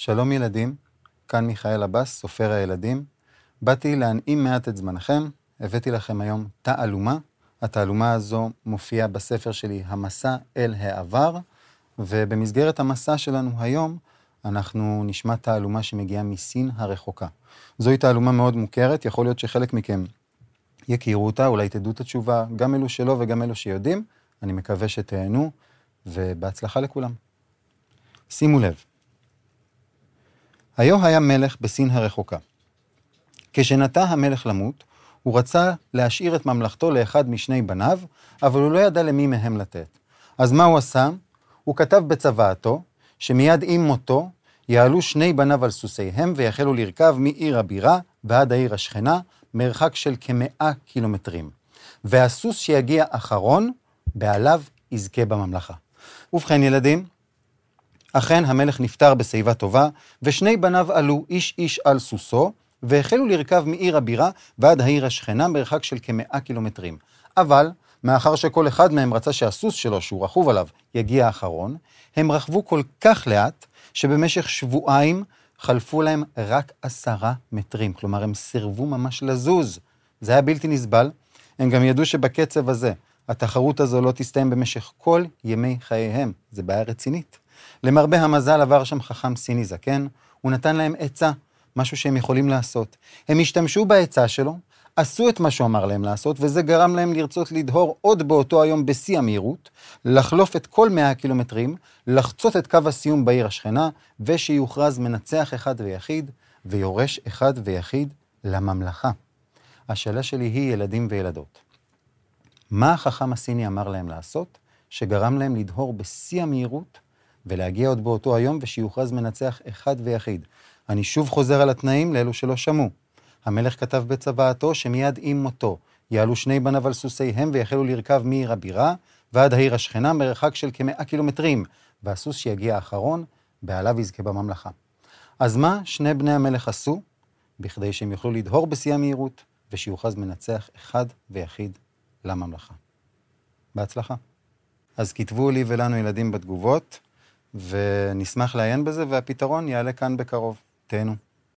שלום ילדים, כאן מיכאל עבאס, סופר הילדים. באתי להנעים מעט את זמנכם, הבאתי לכם היום תעלומה. התעלומה הזו מופיעה בספר שלי, המסע אל העבר, ובמסגרת המסע שלנו היום, אנחנו נשמע תעלומה שמגיעה מסין הרחוקה. זוהי תעלומה מאוד מוכרת, יכול להיות שחלק מכם יכירו אותה, אולי תדעו את התשובה, גם אלו שלא וגם אלו שיודעים. אני מקווה שתהנו, ובהצלחה לכולם. שימו לב, היו היה מלך בסין הרחוקה. כשנטה המלך למות, הוא רצה להשאיר את ממלכתו לאחד משני בניו, אבל הוא לא ידע למי מהם לתת. אז מה הוא עשה? הוא כתב בצוואתו, שמיד עם מותו יעלו שני בניו על סוסיהם ויחלו לרכב מעיר הבירה ועד העיר השכנה, מרחק של כמאה קילומטרים. והסוס שיגיע אחרון, בעליו יזכה בממלכה. ובכן ילדים, אכן המלך נפטר בשיבה טובה, ושני בניו עלו איש איש על סוסו, והחלו לרכב מעיר הבירה ועד העיר השכנה מרחק של כמאה קילומטרים. אבל, מאחר שכל אחד מהם רצה שהסוס שלו, שהוא רכוב עליו, יגיע אחרון, הם רכבו כל כך לאט, שבמשך שבועיים חלפו להם רק עשרה מטרים. כלומר, הם סירבו ממש לזוז. זה היה בלתי נסבל. הם גם ידעו שבקצב הזה, התחרות הזו לא תסתיים במשך כל ימי חייהם. זה בעיה רצינית. למרבה המזל עבר שם חכם סיני זקן, הוא נתן להם עצה, משהו שהם יכולים לעשות. הם השתמשו בעצה שלו, עשו את מה שהוא אמר להם לעשות, וזה גרם להם לרצות לדהור עוד באותו היום בשיא המהירות, לחלוף את כל 100 הקילומטרים, לחצות את קו הסיום בעיר השכנה, ושיוכרז מנצח אחד ויחיד, ויורש אחד ויחיד לממלכה. השאלה שלי היא ילדים וילדות. מה החכם הסיני אמר להם לעשות, שגרם להם לדהור בשיא המהירות ולהגיע עוד באותו היום ושיוכרז מנצח אחד ויחיד. אני שוב חוזר על התנאים לאלו שלא שמעו. המלך כתב בצוואתו שמיד עם מותו יעלו שני בניו על סוסיהם ויחלו לרכב מעיר הבירה ועד העיר השכנה מרחק של כמאה קילומטרים, והסוס שיגיע האחרון, בעליו יזכה בממלכה. אז מה שני בני המלך עשו? בכדי שהם יוכלו לדהור בשיא המהירות, ושיוכרז מנצח אחד ויחיד לממלכה. בהצלחה. אז כתבו לי ולנו ילדים בתגובות. ונשמח לעיין בזה, והפתרון יעלה כאן בקרוב. תהנו.